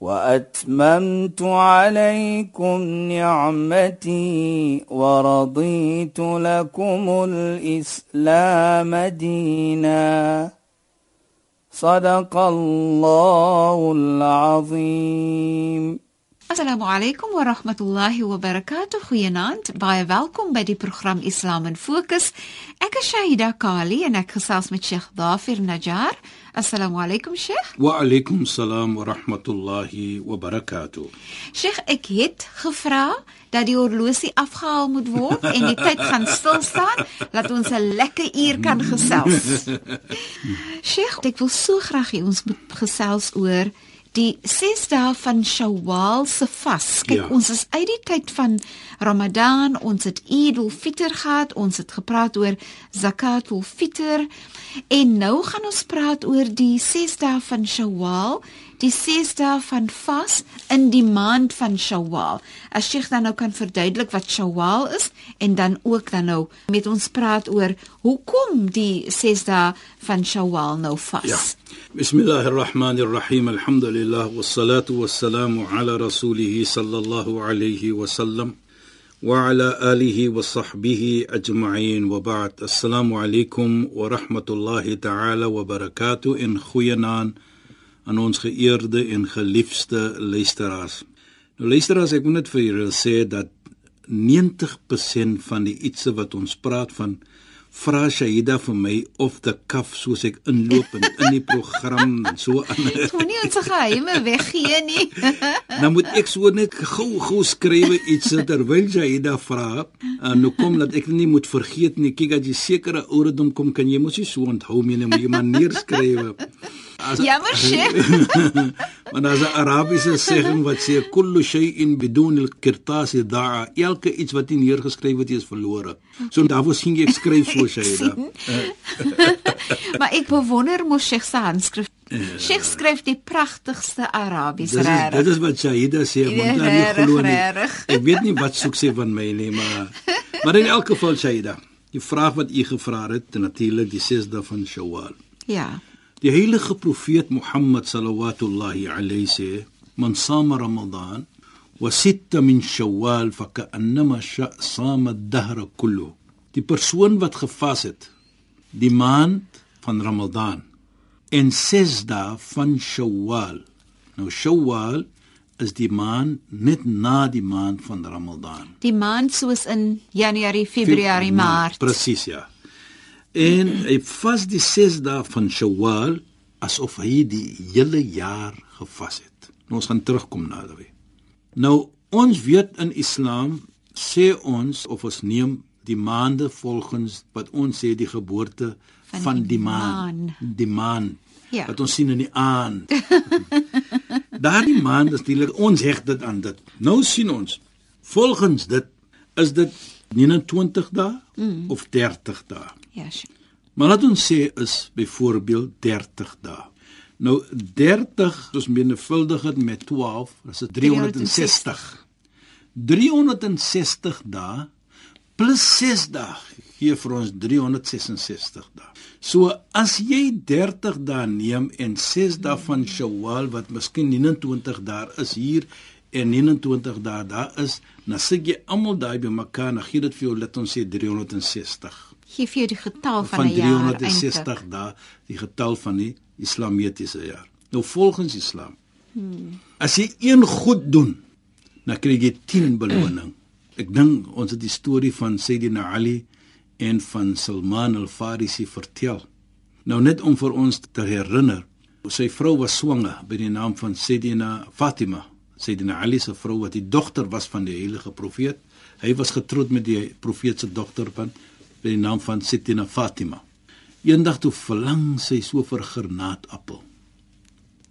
واتممت عليكم نعمتي ورضيت لكم الاسلام دينا صدق الله العظيم Assalamu alaykum wa rahmatullahi wa barakatuh. Goeienaand. Baie welkom by die program Islam in Fokus. Ek is Shahida Kali en ek gesels met Sheikh Dafir Najjar. Assalamu alaykum Sheikh. Wa alaykum salaam wa rahmatullahi wa barakatuh. Sheikh, ek het gevra dat die horlosie afgehaal moet word en die tyd gaan stil staan dat ons 'n lekker uur kan gesels. Sheikh, ek wil so graag hê ons moet gesels oor die 6 dae van Shawwal se vas. Kyk, ja. ons is uit die tyd van Ramadan, ons het Eid al-Fitr gehad, ons het gepraat oor Zakat al-Fitr en nou gaan ons praat oor die 6 dae van Shawwal, die 6 dae van vas in die maand van Shawwal. As jy dan nou kan verduidelik wat Shawwal is en dan ook dan nou met ons praat oor hoekom die 6 dae van Shawwal nou vas. Ja. بسم الله الرحمن الرحيم الحمد لله والصلاة والسلام على رسوله صلى الله عليه وسلم وعلى آله وصحبه أجمعين وبعد السلام عليكم ورحمة الله تعالى وبركاته إن خوينان aan ons geëerde en geliefde luisteraars. Nou luisteraars, ek moet net vir julle sê dat 90% van die ietsie wat ons praat van vra Shahida vir my of the cuff soos ek inloop in in die program en so aan. Moenie ons geheime weggee nie. nou moet ek so net gou gou skrywe iets terwyl Shahida vra. En nou kom dat ek nie moet vergeet nie. Kyk as jy sekere ouderdom kom kan jy mos nie so onthou nie, moet jy maar neerskrywe. Jammer Sheikh. Maar daar's 'n Arabiese sêging wat sê kullu shay'in bidun al-qirtas da'a. Elke iets wat nie neergeskryf word is verlore. So daarvoor sien jy ek skryf so Shaida. maar ek bewonder mos Sheikh se handskrif. Ja. Sheikh skryf die pragtigste Arabies reg. Dit is wat Shaida sê, want dan nie glo nie. Ek weet nie wat soek sê van my nie, maar maar in elk geval Shaida. Die vraag wat u gevra het, natuurlik die 6de van Shawwal. Ja. Die heilige profeet Mohammed sallallahu alayhi sê, "Man sama Ramadan wa sitta min Shawwal fa ka'annama sama ad-dahr kullu." Die persoon wat gevas het die maand van Ramadan en 6 dae van Shawwal. Nou Shawwal is die maand net na die maand van Ramadan. Die maand soos in Januarie, Februarie, Maart. Presies ja. En hy vas die 6 dae van Shawwal asof hy die hele jaar gevas het. Nou ons gaan terugkom na dit. Nou ons weet in Islam sê ons of ons neem die maande volgens wat ons sê die geboorte van, van die, die maan, die maan ja. wat ons sien in die aan. Daardie maan is natuurlik ons heg dit aan dit. Nou sien ons volgens dit is dit 29 dae mm. of 30 dae. Sure. Maar laat ons sê is byvoorbeeld 30 dae. Nou 30 as menvuldig dit met 12, is dit 360. 360 dae plus 6 dae gee vir ons 366 dae. So as jy 30 dae neem en 6 dae van Shawwal wat miskien 29 daar is hier en 29 dae daar is, dan sit jy almal daai bymekaar, dan gee dit vir jou let ons sê 360 gee vir jou die getal van, van 360 dae, die getal van die islamitiese jaar. Nou volgens Islam. Hmm. As jy een goed doen, dan kry jy 10 beloning. Ek dink ons het die storie van Sayyidina Ali en van Salman al-Farisi vertel. Nou net om vir ons te herinner, sy vrou was swanger by die naam van Sayyidina Fatima. Sayyidina Ali se vrou wat die dogter was van die heilige profeet. Hy was getroud met die profeet se dogter van met die naam van Sitina Fatima. Eendag toe verlang sy so vir granaatappel.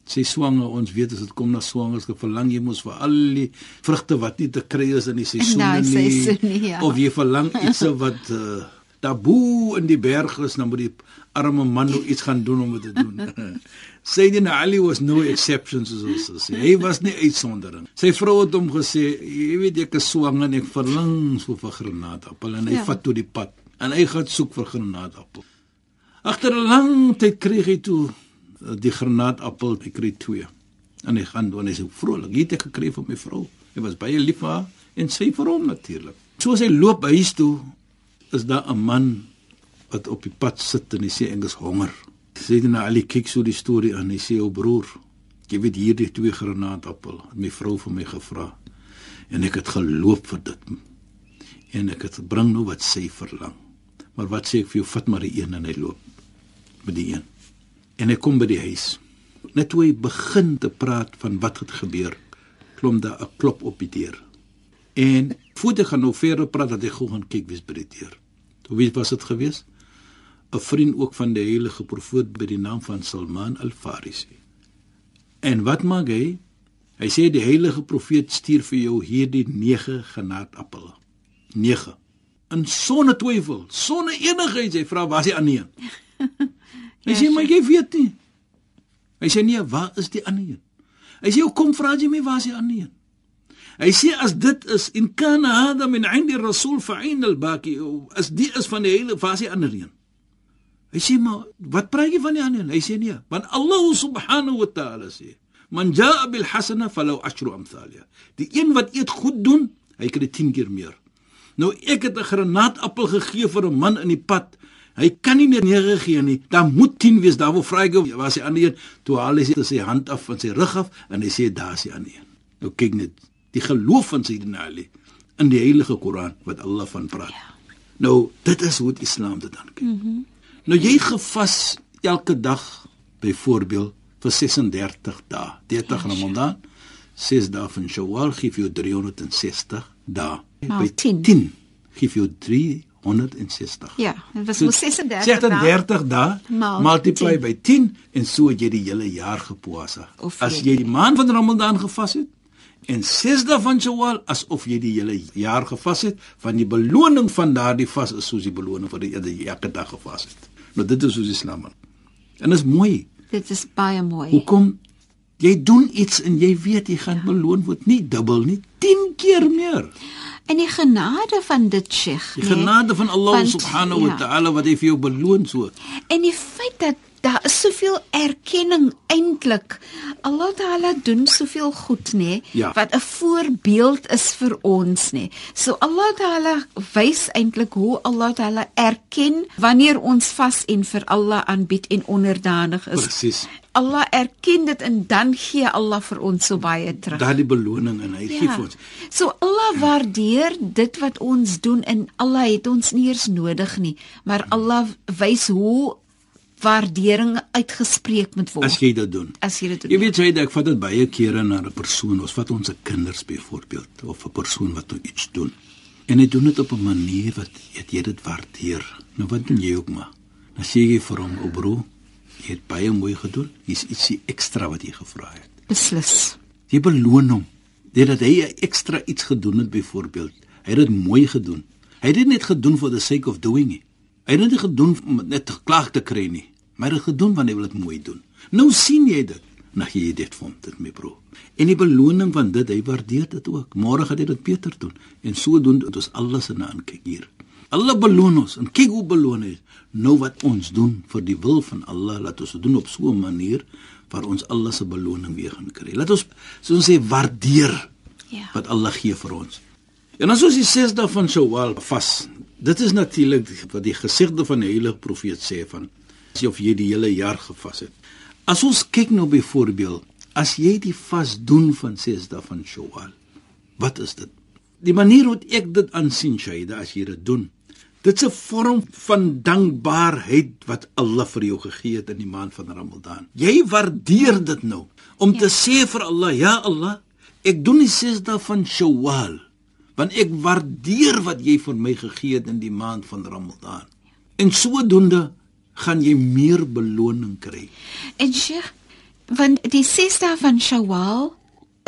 Sy swanger, ons weet as dit kom na swangerskap, verlang jy mos vir al die vrugte wat nie te kry is in die seisoene nie. seisoen nie, ja. Of jy verlang iets wat uh, taboe in die berg is, dan moet die arme man nou iets gaan doen om dit te doen. Sayyidina Ali was no exception soos ons sê. Hy was nie uitsondering. Sy vrou het hom gesê, jy weet ek is swanger en ek verlang so vir granaatappel en hy ja. vat toe die pad en hy gaan soek vir granaatappel. Agter 'n lang tyd kry hy toe uh, die granaatappel, hy kry twee. En hy gaan doen en hy sê vrolik, hier het ek gekry vir my vrou. Hy was baie lief vir haar en sy vir hom natuurlik. Soos hy loop huis toe, is daar 'n man wat op die pad sit en hy sê is honger. Sê dit nou al die kyk so die storie aan. Hy sê o broer, jy weet hierdie twee granaatappel, het my vrou vir my gevra. En ek het geloop vir dit. En ek het gebring nou wat sy verlang. Maar wat sê ek vir jou, vat maar die een en hy loop met die een. En hy kom by die huis. Net toe hy begin te praat van wat het gebeur, klom daar 'n klop op die deur. En voordat hy gaan nou verder praat, dat hy gou gaan kyk wie's by die deur. Hoe weet was dit gewees? 'n Vriend ook van die heilige profeet by die naam van Salman al-Farisi. En wat maak hy? Hy sê die heilige profeet stuur vir jou hierdie 9 genaatappels. 9. In sonder twyfel, sonder enigheid, hy vra waar is die ander een? Hy sê maar jy weet nie. Hy sê nee, waar is die ander een? Hy sê kom vra jy my waar is die ander een? Hy sê as dit is in kana hada min 'indi rasul fa ain al baqi as dit is van die hele waar is die ander een? Hy sê maar wat praat jy van die ander een? Hy sê nee, want Allah subhanahu wa ta'ala sê man jaa bil hasana falau ashru amthaliha. Die een wat eet goed doen, hy kry 10 keer meer. Nou ek het 'n granaatappel gegee vir 'n man in die pad. Hy kan nie net 9 gee nie. Daar moet 10 wees. Daar wil ek hom, waar is die ander een? Toe haal hy sy, sy hand af van sy rug af en hy sê daar is die ander een. Nou kyk net die geloof van Sayyidina Ali in die heilige Koran wat Allah van praat. Ja. Nou dit is hoe die Islam dit dan kyk. Mm -hmm. Nou jy gevas elke dag byvoorbeeld vir 36 dae. 30 ja, Ramadan, 6 dae van Shawwal gee vir jou 360 dae. Maal By 10. 10 gee vir jou 360. Ja, dit was So, mos 36 36 dae multiply 10. by 10 en so het jy die hele jaar gepoasa. As jy- die maand van Ramadan gevas het en 6 dae van Shawwal asof jy die hele jaar gevas het, van die beloning van daardie vas is soos die beloning vir die elke dag gevas het. Nou dit is soos Islam. En dit is mooi. Dit is baie mooi. Hoekom jy doen iets en jy weet jy gaan beloon word nie dubbel nie, 10 keer meer. En die genade van dit Sheikh, Die genade van Allah Want, subhanahu wa ja. ta'ala wat hy vir jou beloon so. En die feit dat daar is soveel erkenning eintlik. Allah Taala doen soveel goed, nê, Ja. wat 'n voorbeeld is vir ons, nê. So Allah Taala wys eintlik hoe Allah Taala erken wanneer ons vas en vir Allah aanbied en onderdanig is. Presies. Allah erken dit en dan gee Allah vir ons so baie terug. Daardie beloning en hy ja. gee vir ons. So Allah waardeer dit wat ons doen en Allah het ons nie eers nodig nie, maar Allah wys hoe waardering uitgespreek moet word. As jy dit doen. as jy dit doen. Jy weet jy ek vat dit baie kere na 'n persoon, ons vat ons kinders byvoorbeeld of 'n persoon wat nou iets doen. En hy doen dit op 'n manier wat weet jy dit waardeer. Nou wat doen jy ook maar? Dan sê jy vir hom, "O bro, jy het baie mooi gedoen. Hier's ietsie ekstra wat jy gevra het." beslis. Jy beloon hom. Deurdat hy 'n ekstra iets gedoen het byvoorbeeld. Hy het dit mooi gedoen. Hy het dit net gedoen for the sake of doing it. Hy het dit gedoen om net geklaag te kry nie, maar hy het gedoen want hy wil dit mooi doen. Nou sien jy dit. Nou gee jy dit vir hom, dit my bro. En die beloning van dit, hy waardeer dit ook. Môre gaan hy dit beter doen. En so doen dit ons alles in aan kyk hier. Allah beloon ons en kyk hoe beloon hy. Nou wat ons doen vir die wil van Allah, laat ons dit doen op so 'n manier waar ons Allah se beloning weer gaan kry. Laat ons soos ons sê waardeer Ja. wat Allah gee vir ons. En as ons die 6 dae van Shawwal vas, dit is natuurlik wat die gesigde van die heilige profeet sê van as jy of jy die hele jaar gevas het. As ons kyk nou byvoorbeeld, as jy die vas doen van 6 dae van Shawwal, wat is dit? Die manier hoe ek dit aansien, Shaida, as jy dit doen, dit's 'n vorm van dankbaarheid wat Allah vir jou gegee het in die maand van Ramadan. Jy waardeer dit nou om ja. te sê vir Allah, ja Allah, ek doen die 6 dae van Shawwal want ek waardeer wat jy vir my gegee het in die maand van Ramadan. En sodoende gaan jy meer beloning kry. En Sheikh, Want die 6 dae van Shawwal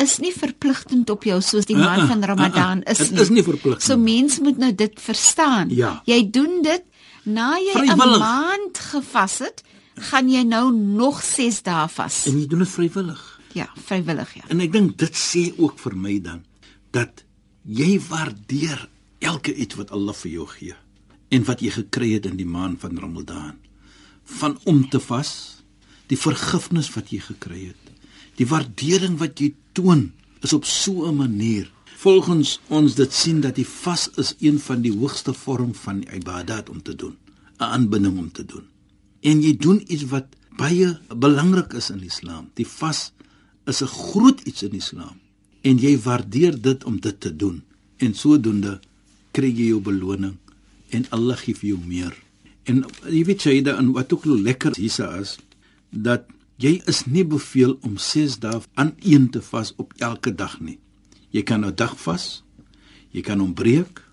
is nie verpligtend op jou soos die maand Uh-uh, van Ramadan uh-uh, is dit nie. is nie verpligtend. So mens moet nou dit verstaan. Ja. Jy doen dit na jy 'n maand gevas het, gaan jy nou nog 6 dae vas. En jy doen dit vrywillig. Ja, vrywillig ja. En ek dink dit sê ook vir my dan dat jy waardeer elke iets wat Allah vir jou gee en wat jy gekry het in die maand van Ramadan. Van om te vas, die vergifnis wat jy gekry het, die waardering wat jy toon is op so 'n manier. Volgens ons dit sien dat die vas is een van die hoogste vorm van ibadat om te doen, 'n aanbidding om te doen. En jy doen iets wat baie belangrik is in Islam. Die vas is 'n groot iets in Islam en jy waardeer dit om dit te doen. En sodoende kry jy jou beloning en Allah gee vir jou meer. En jy weet jy dat en wat ook lekker hierse is dat jy is nie beveel om 6 dae aan een te vas op elke dag nie. Jy kan 'n dag vas, jy kan hom breek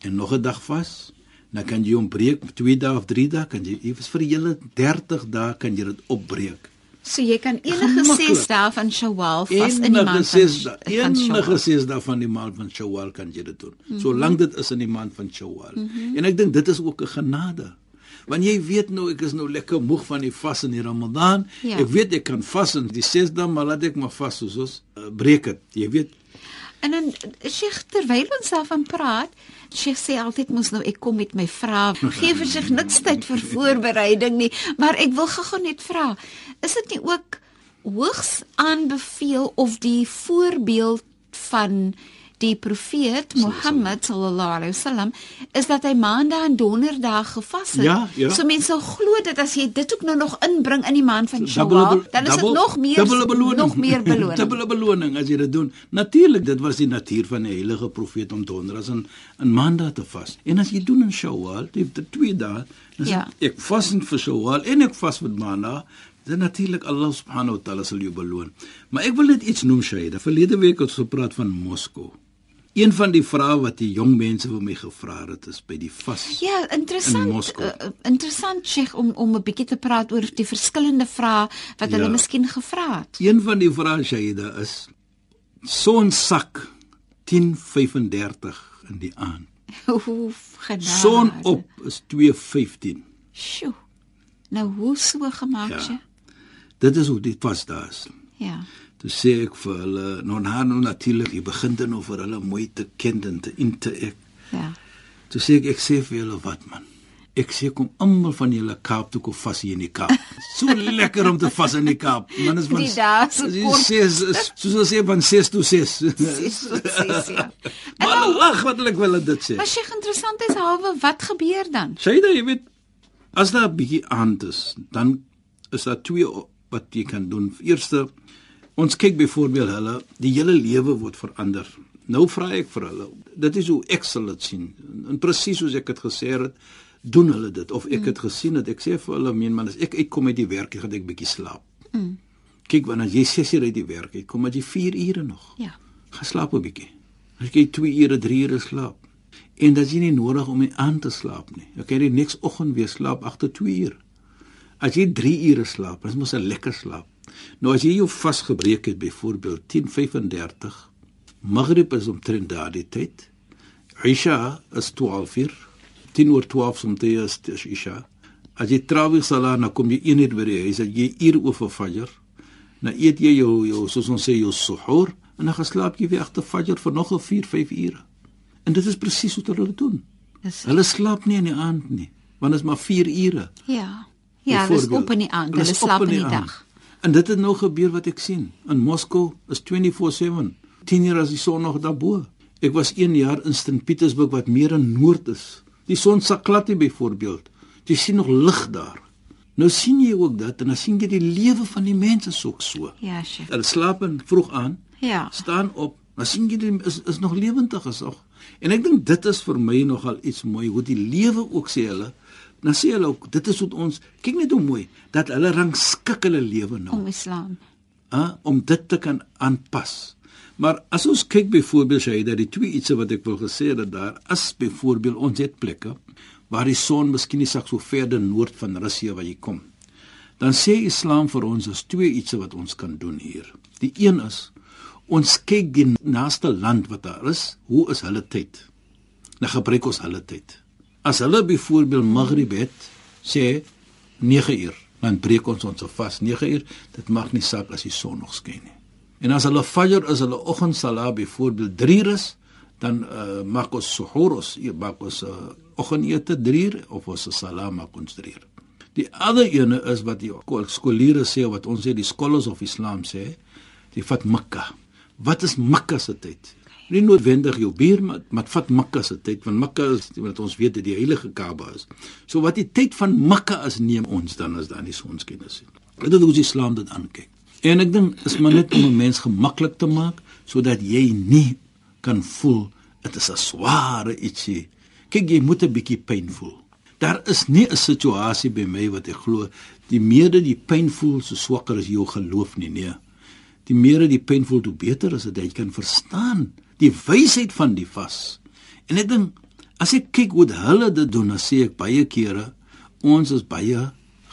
en nog 'n dag vas. Dan kan jy hom breek 2 dae of 3 dae, kan jy vir 'n hele 30 dae kan jy dit opbreek. So jy kan enige. 6 dae van Shawwal vas in die maand ses van, dae, enige ses dae van die maand van Shawwal kan jy dit doen. Mhm. Solank dit is in die maand van Shawwal. En ek dink dit is ook 'n genade. Want jy weet nou ek is nou lekker moeg van die vas in die Ramadan. Ja. Ek weet ek kan vas in die ses dae, maar laat ek maar vas soos ons uh, breek dit. Jy weet En dan Sheikh terwyl ons daarvan praat, Sheikh sê altyd mos nou ek kom met my vrae. Gee vir sig niks tyd vir voorbereiding nie, maar ek wil gou-gou net vra, is dit nie ook hoogs aanbeveel of die voorbeeld van die profeet Mohammed sallallahu alaihi wasallam is dat hy maandag en donderdag gevas het. Ja, ja. So mense sou glo dat as jy dit ook nou nog inbring in die maand van Shawwal, dan is dit nog meer beloning. nog meer beloning. dubbele beloning as jy dit doen. Natuurlik, dit was die natuur van die heilige profeet om donderdags en en maandag te vas. En as jy doen in Shawwal, die, die twee dae, dan Ja. ek vas in vir Shawwal en ek vas met maandag, dan natuurlik Allah subhanahu wa taala sal jou beloon. Maar ek wil net iets noem Shaida. Verlede week het ons gepraat van Moskou. Een van die vrae wat die jong mense vir my gevra het is by die vas. Ja, In interessant. Moskou. Uh, interessant Sheikh om om 'n bietjie te praat oor die verskillende vrae wat hulle Ja. miskien gevra het. Een van die vrae Shaida is sonsak 10:35 in die aand. Hoe genade. Son op is 2:15. Sjoe. Nou hoe so gemaak Ja. ja. Dit is hoe dit vas daar is. ja. Toe sê ek vir hulle, nou na nou natuurlik, jy begin dan nou vir hulle mooi te ken en te interact. Ja. Toe sê ek ek sê vir julle wat man. Ek sê kom almal van julle Kaap toe kom vas hier in die Kaap. So lekker om te vas in die Kaap. Man is van Die dae so kort. soos ons sê van 6 tot 6. Ses tot ses, ja. Maar hulle lag wat ek wil dit sê. Maar Sheikh interessant is halwe wat gebeur dan? Shaida, jy weet, as daar 'n bietjie aand is, dan is daar twee wat jy kan doen. Eerste, ons kyk byvoorbeeld hulle, die hele lewe word verander. Nou vra ek vir hulle, dit is hoe ek sal dit sien. En presies soos ek dit gesê het, doen hulle dit of ek het gesien dat ek sê vir hulle, meen man, as ek uitkom uit die werk, gaan ek bietjie slaap. Mm. Kyk, wanneer jy 6 uur uit die werk uitkom, maar jy 4 ure nog. Ja. Gaan slaap 'n bietjie. As jy 2 ure, 3 ure slaap. En dit is nie nodig om nie aan te slaap nie. Jy kan die niks oggend weer slaap agter 2 ure. As jy 3 ure slaap, dis mos 'n lekker slaap. Nou as jy jou vasgebreek het byvoorbeeld 10:35, Maghrib is omtrent daardie tyd. Isha is 12 uur. 10 oor 12 soms is dis Isha. As jy trawig sala na kom jy 1 uur by die huis, as jy uur oor vir Fajr, dan eet jy jou jou soos ons sê jou suhoor en dan geslaap jy weer agter Fajr vir nog 'n 4, 5 ure. En dit is presies wat hulle doen. Dis Hulle slaap nie in die aand nie, want dit is maar 4 ure. ja. Ja, dis Byvoorbeeld. op in die aand. Hulle Hulle is slaap in die aand. dag. En dit het nou gebeur wat ek sien. In Moskou is 24/7. 10 uur as die son nog daarbo. Ek was 1 jaar in St Petersburg wat meer in noord is. Die son sak glad nie byvoorbeeld. Jy sien nog lig daar. Nou sien jy ook dat en dan sien jy die lewe van die mense so so. Ja, Sheikh. Hulle slaap in vroeg aan, Ja. staan op, dan sien jy die is is nog lewendig is nog. En ek dink dit is vir my nogal iets mooi hoe die lewe ook sê hulle. Dan sê hulle ook dit is wat ons kyk net hoe mooi dat hulle rangskik hulle lewe nou Om Islam. uh, om dit te kan aanpas. Maar as ons kyk byvoorbeeld sê dat die twee ietsie wat ek wil gesê het daar is byvoorbeeld ons het plekke waar die son miskien nie sak so verder noord van Russië waar jy kom. dan sê Islam vir ons is twee iets wat ons kan doen hier. Die een is ons kyk die naaste land wat daar is, hoe is hulle tyd? Dan gebruik ons hulle tyd. As hulle byvoorbeeld Maghrib het, sê 9 uur, dan breek ons ons vas 9 uur. Dit maak nie saak as die son nog skyn nie. En as hulle fajr is, hulle oggendsalat byvoorbeeld 3 uur is, dan uh, maak ons suhoor ons, maak ons uh, oggendete 3 uur of ons salat maak ons 3 uur. Die ander ene is wat die skooliere sê wat ons sê die scholars of Islam sê, die vat Mekka. Wat is Mekka se tyd? Nie noodwendig jou bier maar maar vat Mekka se tyd want Mekka is wat ons weet dat die heilige Kaaba is. So wat die tyd van Mekka is neem ons dan as dan die sonskennis sien. Dit is hoe Islam dit aankyk. En ek dink is maar net om 'n mens gemaklik te maak sodat jy nie kan voel dit is 'n sware ietsie. Kyk jy moet 'n bietjie pyn voel. Daar is nie 'n situasie by my wat ek glo die meer dat die pyn voel so swakker as jou geloof nie nee. Die meer dat die pyn voel hoe beter is dit jy kan verstaan die wysheid van die vas. En ek dink as ek kyk hoe hulle dit doen, dan sê ek baie kere ons is baie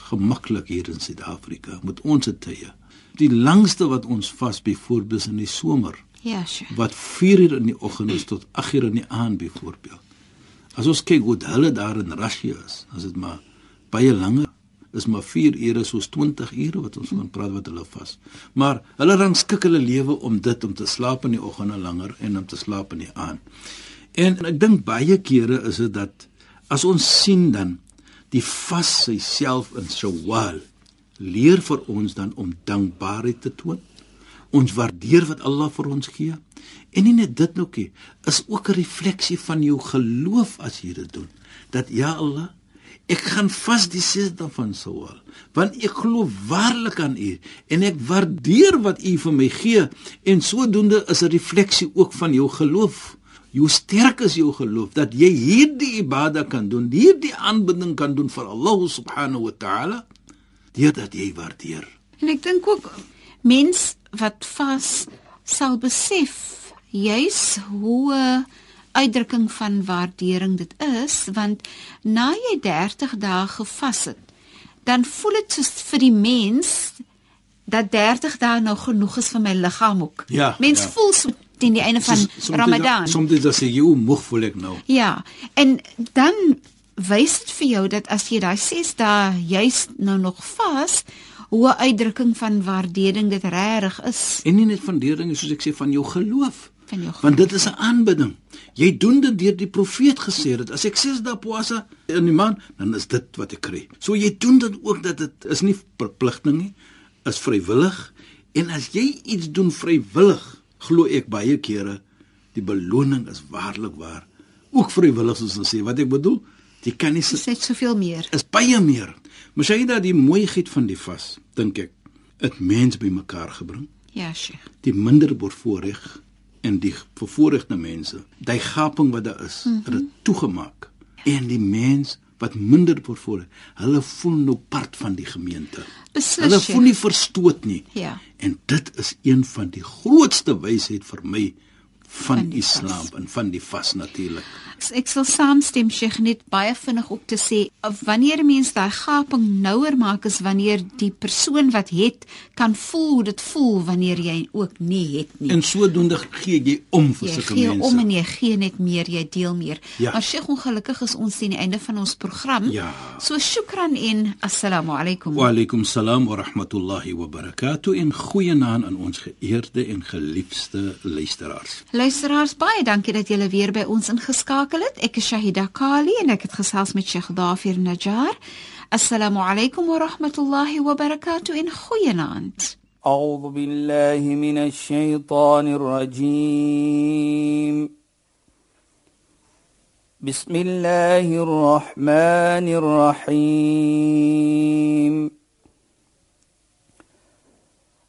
gemaklik hier in Suid-Afrika met ons tye. Die langste wat ons vas byvoorbeeld in die somer. Ja, sure. Wat 4 uur in die oggend is tot 8 uur in die aand byvoorbeeld. As ons kyk hoe hulle daar in Russia is, as dit maar baie langer is maar 4 ure soos 20 ure wat ons van praat wat hulle vas. Maar hulle rangskik hulle lewe om dit om te slaap in die oggende langer en om te slaap in die aand. En ek dink baie kere is dit dat as ons sien dan die vas self in Shawwal leer vir ons dan om dankbaarheid te toon. Ons waardeer wat Allah vir ons gee. En nie net dit nookie, is ook 'n refleksie van jou geloof as jy dit doen. Dat ja Allah, ek gaan vas die sesde van Sawal, want ek glo waarlik aan U en ek waardeer wat U vir my gee en sodoende is 'n refleksie ook van jou geloof. Hoe sterk is jou geloof dat jy hierdie ibada kan doen, hierdie aanbidding kan doen vir Allah subhanahu wa ta'ala, dit dat jy waardeer. En ek dink ook mens wat vas sal besef juis hoe uitdrukking van waardering dit is want na jy 30 dae gevas het dan voel dit soos vir die mens dat 30 dae nou genoeg is vir my liggaam ook. Ja, mens ja. voel so teen die einde van Soms- Ramadan. Soms dit as jy moeg voel ek nou. Ja, en dan wys dit vir jou dat as jy daai 6 dae juis nou nog vas, hoe 'n uitdrukking van waardering dit regtig is En nie net van deuring soos ek sê van jou geloof. van jou. Want dit is 'n aanbidding. Jy doen dit deur die profeet gesê het. As ek ses dae puasa in die maand, dan is dit wat ek kry. So jy doen dit ook dat dit is nie verpligting nie, is vrywillig. En as jy iets doen vrywillig, glo ek baie kere die beloning is waarlik waar. Ook vrywillig soos ons sê. Wat ek bedoel, jy kan nie sê soveel meer. is baie meer. Sê jy dat die mooiheid van die vas, dink ek, dit mens bymekaar gebring Ja, Sheikh. die minder bevoorreg en die bevoorregte mense, daai gaping wat daar is, mm -hmm. het dit toegemaak. En die mens wat minder bevoorreg, hulle voel nou part van die gemeente. Beslis. Hulle Sheikh. voel nie verstoot nie. Ja. En dit is een van die grootste wysheid vir my van, Van Islam vas. en van die vas natuurlik. Ek sal saamstem Sheikh net baie vinnig op te sê wanneer 'n mens daai gaping nouer maak is wanneer die persoon wat het kan voel hoe dit voel wanneer jy ook nie het nie. En sodoende gee jy om vir jy sulke gee mense. om en jy gee net meer, jy deel meer. Ja. Maar Sheikh, ongelukkig is ons teen die einde van ons program. Ja. So shukran en assalamu alaykum. Wa alaykum salaam wa rahmatullahi wa barakatuh en goeienaand aan ons geëerde en geliefde luisteraars. Luisteraars, baie dankie dat julle weer by ons ingeskakel قالت إك الشهيدة قالي إنك تخصاص من شيخ ظافر نجار. السلام عليكم ورحمة الله وبركاته. إن خينانت أعوذ بالله من الشيطان الرجيم. بسم الله الرحمن الرحيم.